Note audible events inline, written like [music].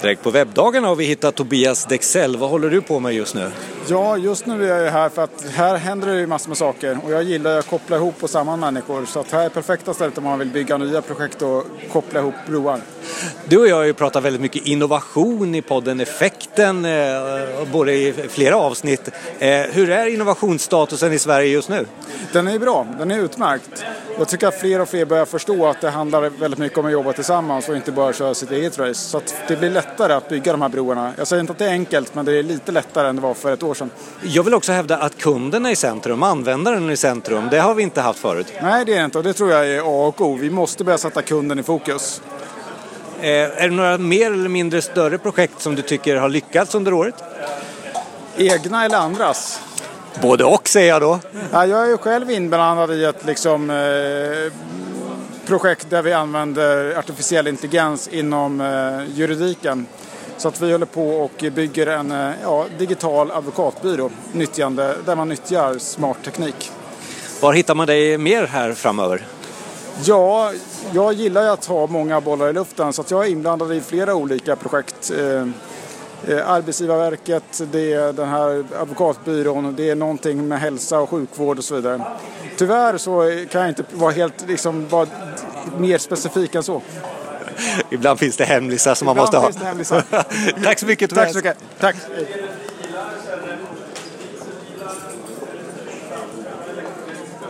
Direkt på webbdagarna har vi hittat Tobias Dexell. Vad håller du på med just nu? Ja, just nu är jag här för att här händer det ju massor med saker och jag gillar att koppla ihop och samman människor så att här är perfekta stället om man vill bygga nya projekt och koppla ihop broar. Du och jag har ju pratat väldigt mycket innovation i podden Effekten, eh, både i flera avsnitt. Eh, hur är innovationsstatusen i Sverige just nu? Den är bra, den är utmärkt. Jag tycker att fler och fler börjar förstå att det handlar väldigt mycket om att jobba tillsammans och inte bara köra sitt eget race. Så att det blir lättare att bygga de här broarna. Jag säger inte att det är enkelt, men det är lite lättare än det var för ett år sedan. Jag vill också hävda att kunden är i centrum, användaren är i centrum. Det har vi inte haft förut. Nej, det är det inte och det tror jag är A och O. Vi måste börja sätta kunden i fokus. Eh, är det några mer eller mindre större projekt som du tycker har lyckats under året? Egna eller andras? Både och säger jag då. Ja, jag är ju själv inblandad i ett liksom, eh, projekt där vi använder artificiell intelligens inom eh, juridiken. Så att vi håller på och bygger en eh, ja, digital advokatbyrå nyttjande, där man nyttjar smart teknik. Var hittar man dig mer här framöver? Ja, jag gillar ju att ha många bollar i luften så att jag är inblandad i flera olika projekt. Eh, Arbetsgivarverket, det är den här advokatbyrån, det är någonting med hälsa och sjukvård och så vidare. Tyvärr så kan jag inte vara helt liksom, vara mer specifik än så. [laughs] Ibland finns det hemlisar som man Ibland måste ha. Tack så mycket Tobias. Tack så mycket. Tack.